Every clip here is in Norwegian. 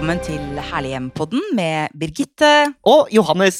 velkommen til Herlig hjem-podden med Birgitte. Og Johannes.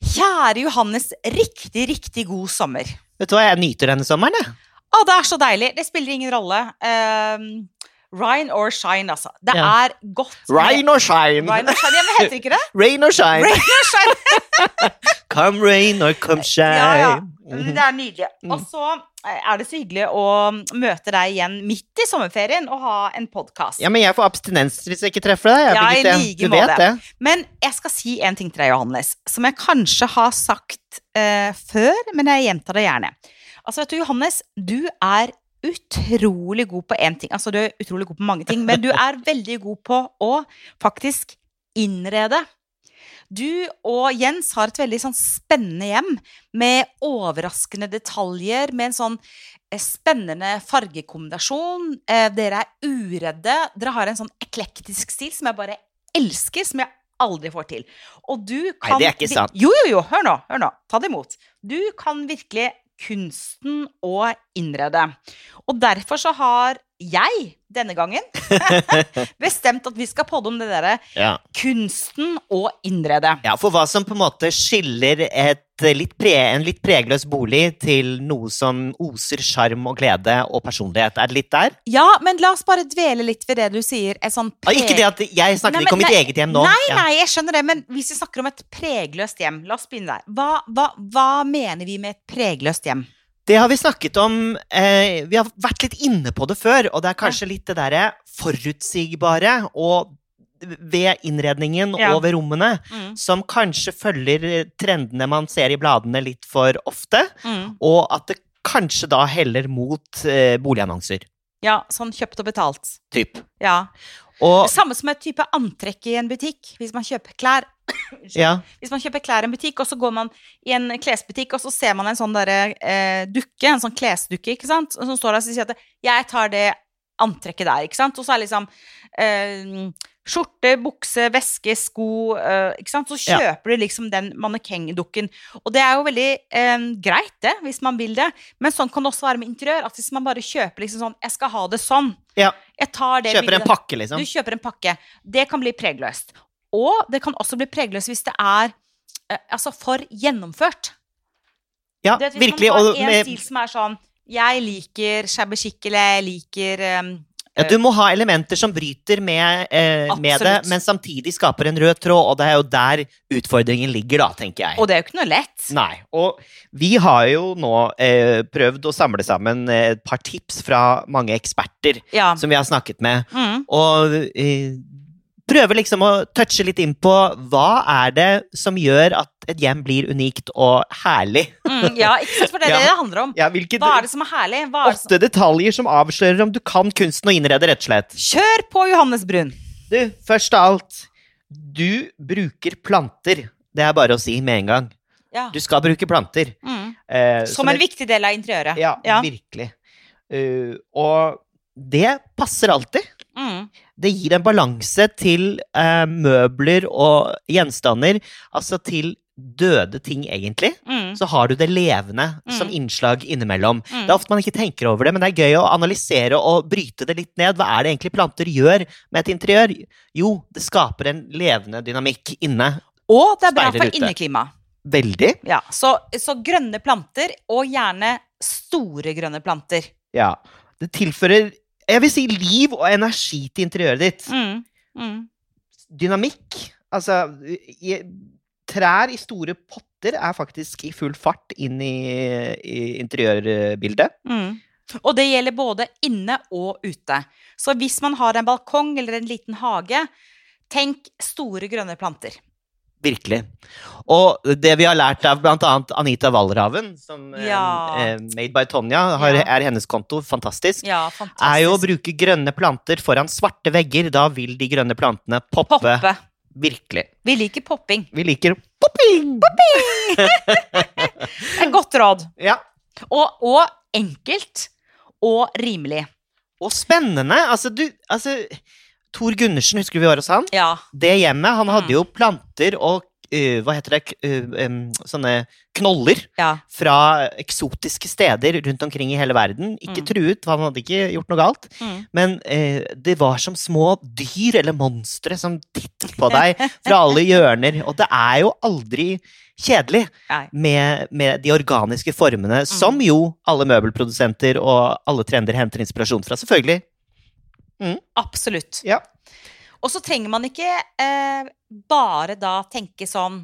Kjære Johannes, riktig, riktig god sommer. Vet du hva, jeg nyter denne sommeren, jeg. Å, det er så deilig. Det spiller ingen rolle. Um, Rhine or shine, altså. Det Ja. er godt med- or shine. Rain or shine. Ja, men heter ikke det? Rain or shine. Rain or shine. Come rain or come shine. Ja, ja. Mhm. Det er nydelig. Mm. Og så er det så hyggelig å møte deg igjen midt i sommerferien og ha en podkast. Ja, men jeg får abstinens hvis jeg ikke treffer deg. Ja, i Birgitte. like måte. det. Men jeg skal si en ting til deg, Johannes, som jeg kanskje har sagt uh, før, men jeg gjentar det gjerne. Altså, vet du, Johannes, du er utrolig god på én ting. Altså, du er utrolig god på mange ting, men du er veldig god på å faktisk innrede. Du og Jens har et veldig sånn spennende hjem med overraskende detaljer, med en sånn eh, spennende fargekombinasjon. Eh, dere er uredde. Dere har en sånn eklektisk stil som jeg bare elsker, som jeg aldri får til. Og du kan det er ikke sant. Jo, jo, jo. Hør nå. Hør nå. Ta det imot. Du kan virkelig kunsten å innrede. Og derfor så har jeg denne gangen bestemt at vi skal podde om det derre Ja. kunsten å innrede. ja, for hva som på en måte skiller et litt pre, en litt pregløs bolig til noe som oser sjarm og glede og personlighet. Er det litt der? Ja, men la oss bare dvele litt ved det du sier. Sånn Ah, ikke det at Jeg snakker Nei, ikke om men- mitt nei, eget hjem nå. Nei, Ja. nei, jeg skjønner det, men hvis vi snakker om et pregløst hjem, la oss begynne der. Hva, hva, hva mener vi med et pregløst hjem? Det har vi snakket om eh, Vi har vært litt inne på det før, og det er kanskje litt det derre forutsigbare og ved innredningen Ja. og ved rommene, Mm, som kanskje følger eh, trendene man ser i bladene litt for ofte, mm. og at det kanskje da heller mot eh, boligannonser. Ja, sånn kjøpt og betalt. Typ. Ja. Og Samme som et type antrekk i en butikk. Hvis man kjøper klær ja, Hvis man kjøper klær i en butikk, og så går man i en klesbutikk, og så ser man en sånn derre eh, dukke, en sånn klesdukke, ikke sant, som står der og sier at 'jeg tar det antrekket der', ikke sant, og så er liksom eh, skjorte, bukse, veske, sko, Uh, ikke sant, så Ja. kjøper du liksom den mannekengdukken. Og det er jo veldig eh, greit, det, hvis man vil det, men sånn kan det også være med interiør, at hvis man bare kjøper liksom sånn 'jeg skal ha det sånn', ja. jeg tar det Kjøper en pakke, liksom. du kjøper en pakke. Det kan bli pregløst. Og det kan også bli pregløst hvis det er uh, altså for gjennomført. Ja, Det, hvis virkelig. man har en stil som er sånn Jeg liker shabby chic, eller jeg liker um, ja, du må ha elementer som bryter med, eh, med det, men samtidig skaper en rød tråd, og det er jo der utfordringen ligger, da, tenker jeg. Og det er jo ikke noe lett. Nei. Og vi har jo nå eh, prøvd å samle sammen eh, et par tips fra mange eksperter Ja. som vi har snakket med, Mm. og eh, prøver liksom å touche litt inn på hva er det som gjør at et hjem blir unikt og herlig? Mm, ja, ikke sant, for det er Ja. det det handler om. Ja, hvilket, Hva er det som er herlig? Er åtte som... detaljer som avslører om du kan kunsten å innrede, rett og slett. Kjør på, Johannes Brun! Du, først av alt, du bruker planter. Det er bare å si med en gang. Ja. Du skal bruke planter. Mm. Eh, Som en viktig del av interiøret. Ja, Ja. virkelig. Uh, og det passer alltid. Mm. Det gir en balanse til eh, møbler og gjenstander, altså til døde ting, egentlig. Mm. Så har du det levende som Mm. innslag innimellom. Mm. Det er ofte man ikke tenker over det, men det er gøy å analysere og bryte det litt ned. Hva er det egentlig planter gjør med et interiør? Jo, det skaper en levende dynamikk inne. Og det er bra for inneklimaet. inneklima. Veldig. Ja, så, så grønne planter, og gjerne store grønne planter. Ja. Det tilfører, jeg vil si, liv og energi til interiøret ditt. Mm. Mm. dynamikk. Altså i, Trær i store potter er faktisk i full fart inn i, i interiørbildet. Mm. Og det gjelder både inne og ute. Så hvis man har en balkong eller en liten hage, tenk store grønne planter. Virkelig. Og det vi har lært av bl.a. Anita Wallraven, som eh, Ja. eh, Made by Tonja har, Ja. er hennes konto, fantastisk, Ja, fantastisk. er jo å bruke grønne planter foran svarte vegger. Da vil de grønne plantene poppe. Poppe. Virkelig. Vi liker popping. Vi liker popping! Et godt råd. Ja. Og, og enkelt. Og rimelig. Og spennende. Altså, du altså, Tor Gundersen, husker du vi var hos han? Ja. Det hjemmet, han hadde Mm. jo planter og Uh, Hva heter det? uh, um, sånne knoller Ja. fra eksotiske steder rundt omkring i hele verden. Ikke Mm. truet, han hadde ikke gjort noe galt. Mm. Men uh, det var som små dyr eller monstre som tittet på deg fra alle hjørner. Og det er jo aldri kjedelig med, med de organiske formene, som jo alle møbelprodusenter og alle trender henter inspirasjon fra, selvfølgelig. Absolutt. Ja. Og så trenger man ikke eh, bare da tenke sånn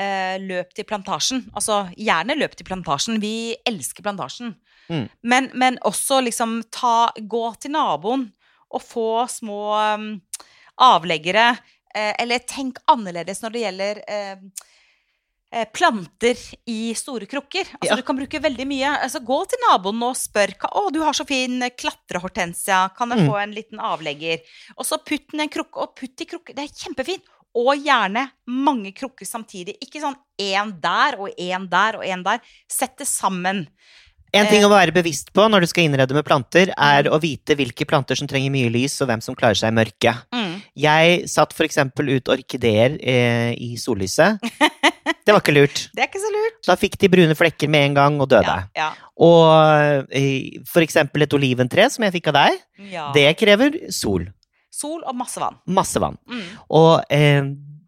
eh, løp til plantasjen. Altså gjerne løp til plantasjen. Vi elsker plantasjen. Mm. Men, men også liksom ta Gå til naboen og få små um, avleggere. Eh, eller tenk annerledes når det gjelder eh, planter i store krukker. Altså, Ja. Du kan bruke veldig mye. Altså, gå til naboen og spør å, du har så fin klatrehortensia, kan jeg Mm. få en liten avlegger? Og så putt den i en krukke, og putt i krukke. Det er kjempefint. Og gjerne mange krukker samtidig. Ikke sånn én der og én der og én der. Sett det sammen. En Eh. ting å være bevisst på når du skal innrede med planter, er å vite hvilke planter som trenger mye lys, og hvem som klarer seg i mørket. Mm. Jeg satt eksempel ut orkideer eh, i sollyset. Det var ikke lurt. Det er ikke så lurt. Da fikk de brune flekker med en gang og døde. Ja, ja, Og eh, for eksempel et oliventre som jeg fikk av deg, ja. det krever sol. Sol og masse vann. Masse vann. Mm. Og eh,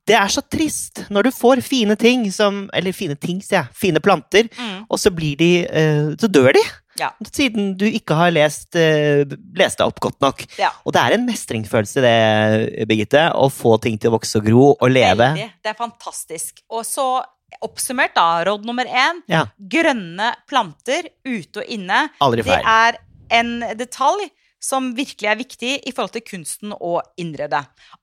det er så trist når du får fine ting som Eller fine ting, sier jeg. Fine planter, Mm. og så blir de uh, Så dør de. Ja. Siden du ikke har lest, uh, lest opp godt nok. Ja. Og det er en mestringsfølelse, det, Birgitte, å få ting til å vokse og gro og leve. Veldig. Det er fantastisk. Og så oppsummert, da. Råd nummer én. Ja. Grønne planter ute og inne. Aldri Det er en detalj som virkelig er viktig i forhold til kunsten å innrede.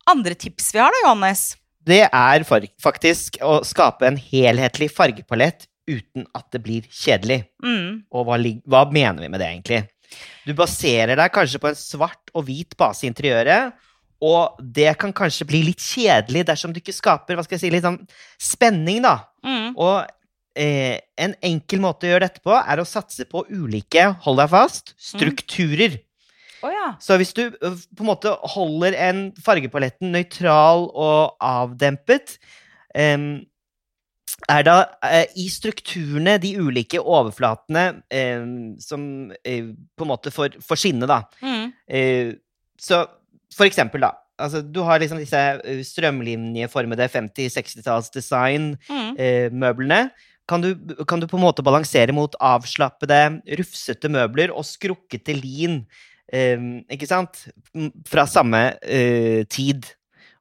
Andre tips vi har da, Johannes? Det er faktisk å skape en helhetlig fargepalett uten at det blir kjedelig. Mm. Og hva, hva mener vi med det, egentlig? Du baserer deg kanskje på en svart og hvit base i interiøret, og det kan kanskje bli litt kjedelig dersom du ikke skaper hva skal jeg si, litt sånn spenning, da. Mm. Og eh, en enkel måte å gjøre dette på, er å satse på ulike, hold deg fast, strukturer. Å ja. Så hvis du på en måte holder en fargepaletten nøytral og avdempet, um, er da eh, i strukturene de ulike overflatene eh, som eh, på en måte får, får skinne, da. Mm. Eh, så for eksempel, da. Altså, du har liksom disse strømlinjeformede 50-60-tallsdesign-møblene. Mm. kan, du, kan du på en måte balansere mot avslappede, rufsete møbler og skrukkete lin, ikke sant? Fra samme eh, tid.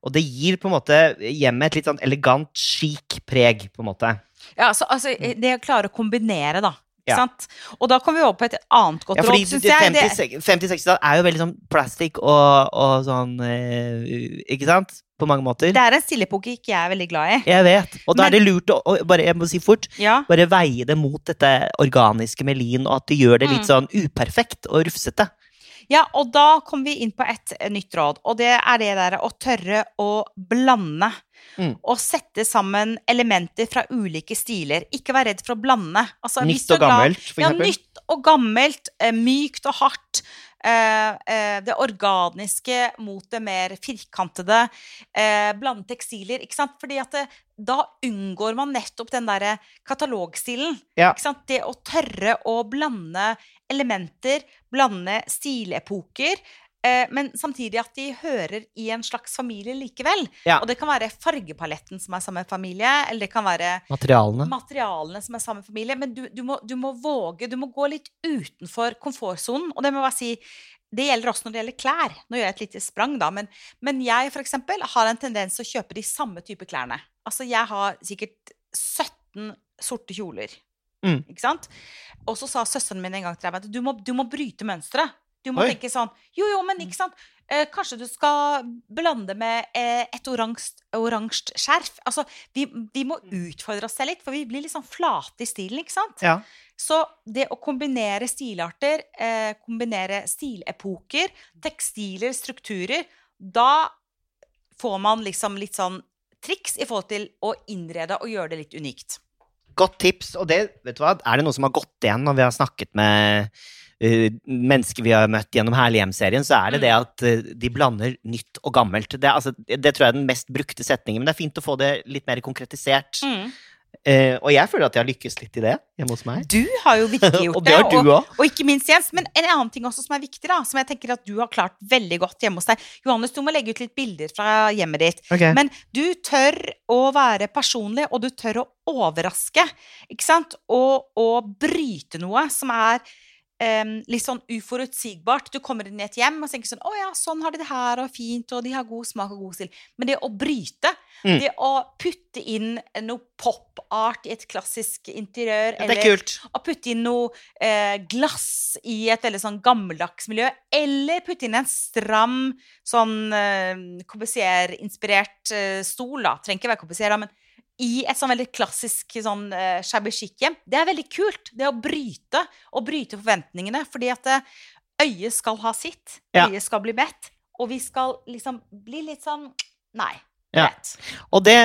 Og det gir på en måte hjemmet et litt sånn elegant, chic preg, på en måte. Ja, så, altså, det å klare å kombinere, da. Ikke Ja. sant? Og da kommer vi over på et annet godt Ja, råd, syns jeg. 50-60-tall er jo veldig sånn plastic og, og sånn eh, Ikke sant? På mange måter. det er en stillepoke ikke jeg er veldig glad i. Jeg vet. Og da Men- er det lurt å, å bare, jeg må si fort, Ja. bare veie det mot dette organiske med lin, og at det gjør det litt Mm. sånn uperfekt og rufsete. Ja, og da kommer vi inn på et eh, nytt råd, og det er det der å tørre å blande. Mm. Og sette sammen elementer fra ulike stiler. Ikke vær redd for å blande. Altså, Nytt og gammelt, for eksempel. Ja, nytt og gammelt. Mykt og hardt. Eh, eh, det organiske mot det mer firkantede. Eh, blande tekstiler. Ikke sant? Fordi at det, da unngår man nettopp den derre katalogstilen. Ja. Ikke sant? Det å tørre å blande elementer, blande stilepoker. Eh, men samtidig at de hører i en slags familie likevel. Ja. Og det kan være fargepaletten som er samme familie, eller det kan være Materialene. materialene som er samme familie. Men du, du, må, du må våge, du må gå litt utenfor komfortsonen. Og det må jeg bare si, det gjelder også når det gjelder klær. Nå gjør jeg et lite sprang, da. Men, men jeg for eksempel har en tendens til å kjøpe de samme type klærne. Altså jeg har sikkert 17 sorte kjoler. Mm. Ikke sant? Og så sa søsteren min en gang til meg at du må, du må bryte mønsteret. Du må Oi. tenke sånn Jo, jo, men ikke sant? Eh, kanskje du skal blande med eh, et oransje skjerf. Altså, vi, vi må utfordre oss selv litt, for vi blir litt sånn flate i stilen, ikke sant? Ja. Så det å kombinere stilarter, eh, kombinere stilepoker, tekstiler, strukturer, da får man liksom litt sånn triks i forhold til å innrede og gjøre det litt unikt. Godt tips. Og det, vet du hva, er det noe som har gått igjen når vi har snakket med mennesker vi har møtt gjennom Herlighjem-serien, så er det Mm. det at eh, de blander nytt og gammelt. Det, altså, det tror jeg er den mest brukte setningen, men det er fint å få det litt mer konkretisert. Mm. Uh, og jeg føler at jeg har lykkes litt i det hjemme hos meg. Du har jo virkelig gjort og det har og, òg. og ikke minst Jens. Men en annen ting også som er viktig, da, som jeg tenker at du har klart veldig godt hjemme hos deg. Johannes, du må legge ut litt bilder fra hjemmet ditt. Men du tør å være personlig, og du tør å overraske. Ikke sant? Og, og bryte noe som er em, litt sånn uforutsigbart. Du kommer inn i et hjem og tenker sånn Å ja, sånn har de det her, og fint, og de har god smak og god stil. Men det å bryte, Mm. det å putte inn noe pop-art i et klassisk interiør, det er kult. å putte inn noe eh, glass i et veldig sånn gammeldags miljø, eller putte inn en stram sånn eh, Corbusier-inspirert eh, stol, da. Trenger ikke være Corbusier, da, men i et sånn veldig klassisk sånn uh, shabby chic-hjem. Det er veldig kult. Det å bryte, og bryte forventningene. Fordi at uh, øyet skal ha sitt. Ja. Øyet skal bli mett, Og vi skal liksom bli litt sånn Nei. Ja. Og det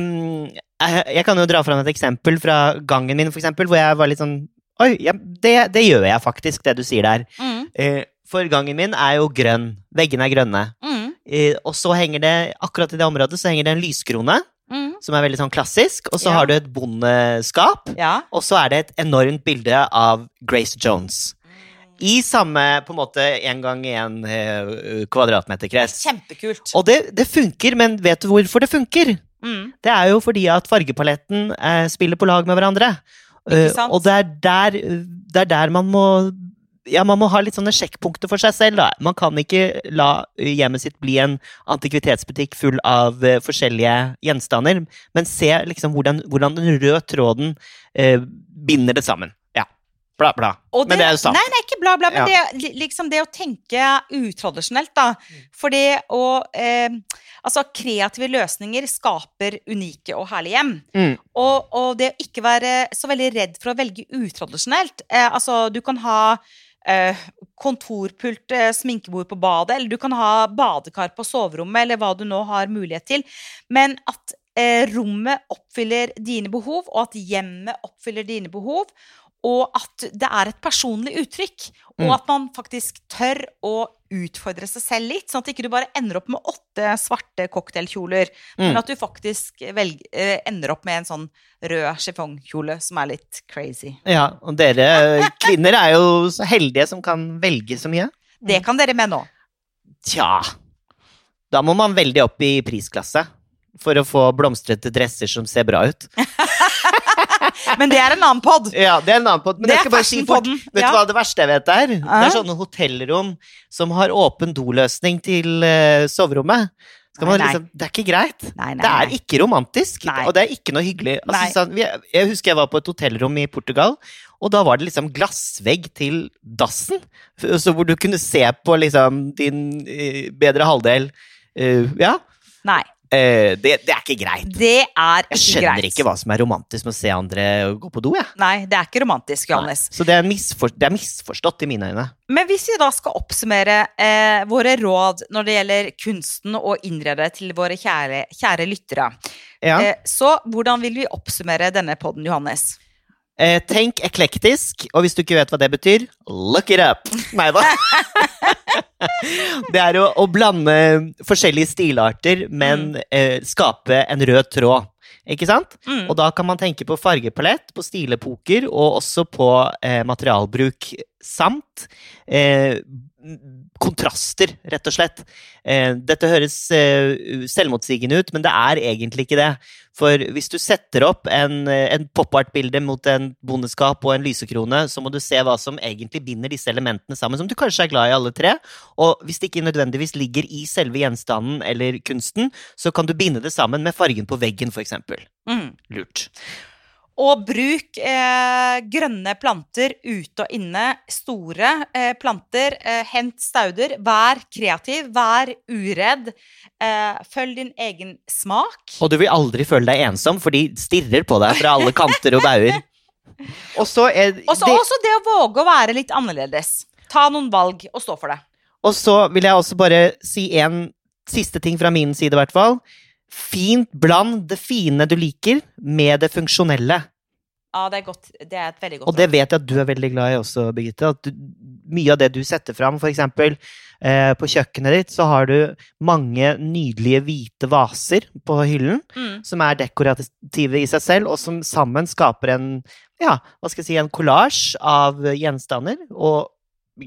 um, jeg, kan jo dra fram et eksempel fra gangen min, for eksempel, hvor jeg var litt sånn Oi, ja, det, det gjør jeg faktisk, det du sier der. Mm, Uh, for gangen min er jo grønn. Veggene er grønne. mm, Uh, og så henger det, akkurat i det området, så henger det en lyskrone, mm. som er veldig sånn klassisk. Og så Ja. har du et bondeskap, Ja. og så er det et enormt bilde av Grace Jones. I samme på en måte en gang én eh, kvadratmeterkrets. Kjempekult. Og det, det funker, men vet du hvorfor det funker? Mm. Det er jo fordi at fargepaletten eh, spiller på lag med hverandre. Eh, sant? og det er, der, det er der man må ja, man må ha litt sånne sjekkpunkter for seg selv. Da. Man kan ikke la hjemmet sitt bli en antikvitetsbutikk full av uh, forskjellige gjenstander, men se liksom hvordan, hvordan den røde tråden uh, binder det sammen. Ja. Bla, bla. Og men det er jo sant. Nei, nei, ikke bla, bla, men Ja. det, li- liksom det å tenke utradisjonelt, da. For det å uh, Altså, kreative løsninger skaper unike og herlige hjem. Mm. Og, og det å ikke være så veldig redd for å velge utradisjonelt. Eh, altså, du kan ha kontorpult, eh, sminkebord på badet, eller du kan ha badekar på soverommet, eller hva du nå har mulighet til. Men at eh, rommet oppfyller dine behov, og at hjemmet oppfyller dine behov. Og at det er et personlig uttrykk, og Mm. at man faktisk tør å utfordre seg selv litt, sånn at ikke du bare ender opp med åtte svarte cocktailkjoler, men Mm. at du faktisk velg, eh, ender opp med en sånn rød chiffongkjole som er litt crazy. Ja, og dere kvinner er jo så heldige som kan velge så mye. Det kan dere med nå. Tja Da må man veldig opp i prisklasse for å få blomstrete dresser som ser bra ut. Men det er en annen pod. Ja, det er en annen podd. Men Det jeg skal bare si fort. Vet Ja. du hva det verste jeg vet er? Det er sånne hotellrom som har åpen doløsning til uh, soverommet. Skal man Nei, nei. liksom, det er ikke greit. Nei, Det er ikke romantisk, og det er ikke noe hyggelig. Altså, jeg husker jeg var på et hotellrom i Portugal, og da var det liksom glassvegg til dassen. Så hvor du kunne se på liksom din eh, bedre halvdel. Uh, ja. Nei. Eh, det, det er ikke greit. Det er Jeg skjønner greit. ikke hva som er romantisk med å se andre gå på do, jeg. Nei, det er ikke romantisk, Johannes. Så det er, det er misforstått i mine øyne. Men hvis vi da skal oppsummere eh, våre råd når det gjelder kunsten å innrede til våre kjære, kjære lyttere, Ja. eh, så hvordan vil vi oppsummere denne podden, Johannes? Eh, tenk eklektisk, og hvis du ikke vet hva det betyr, look it up! Nei da. det er å, å blande forskjellige stilarter, men eh, skape en rød tråd. Ikke sant? Mm. Og da kan man tenke på fargepalett, på stilepoker, og også på eh, materialbruk. Samt eh, kontraster, rett og slett. Eh, dette høres eh, selvmotsigende ut, men det er egentlig ikke det. For hvis du setter opp en, eh, en pop-art-bilde mot en bondeskap og en lysekrone, så må du se hva som egentlig binder disse elementene sammen, som du kanskje er glad i alle tre. Og hvis det ikke nødvendigvis ligger i selve gjenstanden eller kunsten, så kan du binde det sammen med fargen på veggen, f.eks. Mm. Lurt. Og bruk eh, grønne planter ute og inne. Store eh, planter. Eh, hent stauder. Vær kreativ. Vær uredd. Eh, følg din egen smak. Og du vil aldri føle deg ensom, for de stirrer på deg fra alle kanter og bauger. Og så er Og så det- også det å våge å være litt annerledes. Ta noen valg og stå for det. Og så vil jeg også bare si en siste ting fra min side, i hvert fall. Fint bland det fine du liker, med det funksjonelle. Ja, det er, godt. det er et veldig godt Og det vet jeg at du er veldig glad i også, Birgitte. At du, mye av det du setter fram, f.eks. Eh, på kjøkkenet ditt, så har du mange nydelige hvite vaser på hyllen. Mm. Som er dekorative i seg selv, og som sammen skaper en ja, hva skal jeg si, en kollasj av gjenstander. Og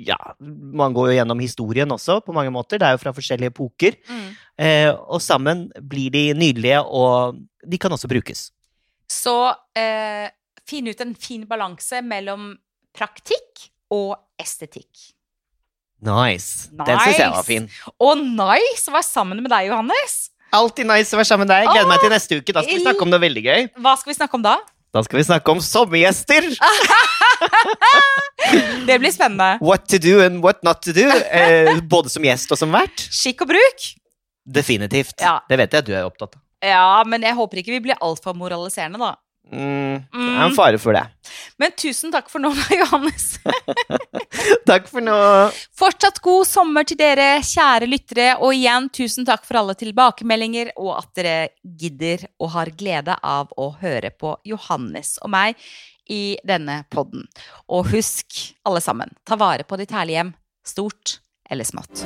ja, man går jo gjennom historien også, på mange måter. Det er jo fra forskjellige epoker. Mm. Eh, og sammen blir de nydelige, og de kan også brukes. Så eh, finn ut en fin balanse mellom praktikk og estetikk. Nice. Den syns jeg var fin. Og nice å være sammen med deg, Johannes! Alltid nice å være sammen med deg. Gleder meg til neste uke. Da skal vi snakke om noe veldig gøy. Hva skal vi snakke om da? Da skal vi snakke om sommergjester. Det blir spennende. What to do and what not to do. Eh, både som gjest og som vert. Skikk og bruk. Definitivt. Ja. Det vet jeg at du er opptatt av. Ja, men jeg håper ikke vi blir altfor moraliserende, da. Mm, det Mm. er en fare for det. Men tusen takk for nå, Johannes. Takk for nå. Fortsatt god sommer til dere, kjære lyttere. Og igjen, tusen takk for alle tilbakemeldinger, og at dere gidder og har glede av å høre på Johannes og meg i denne podden. Og husk, alle sammen, ta vare på ditt herlige hjem, stort eller smått.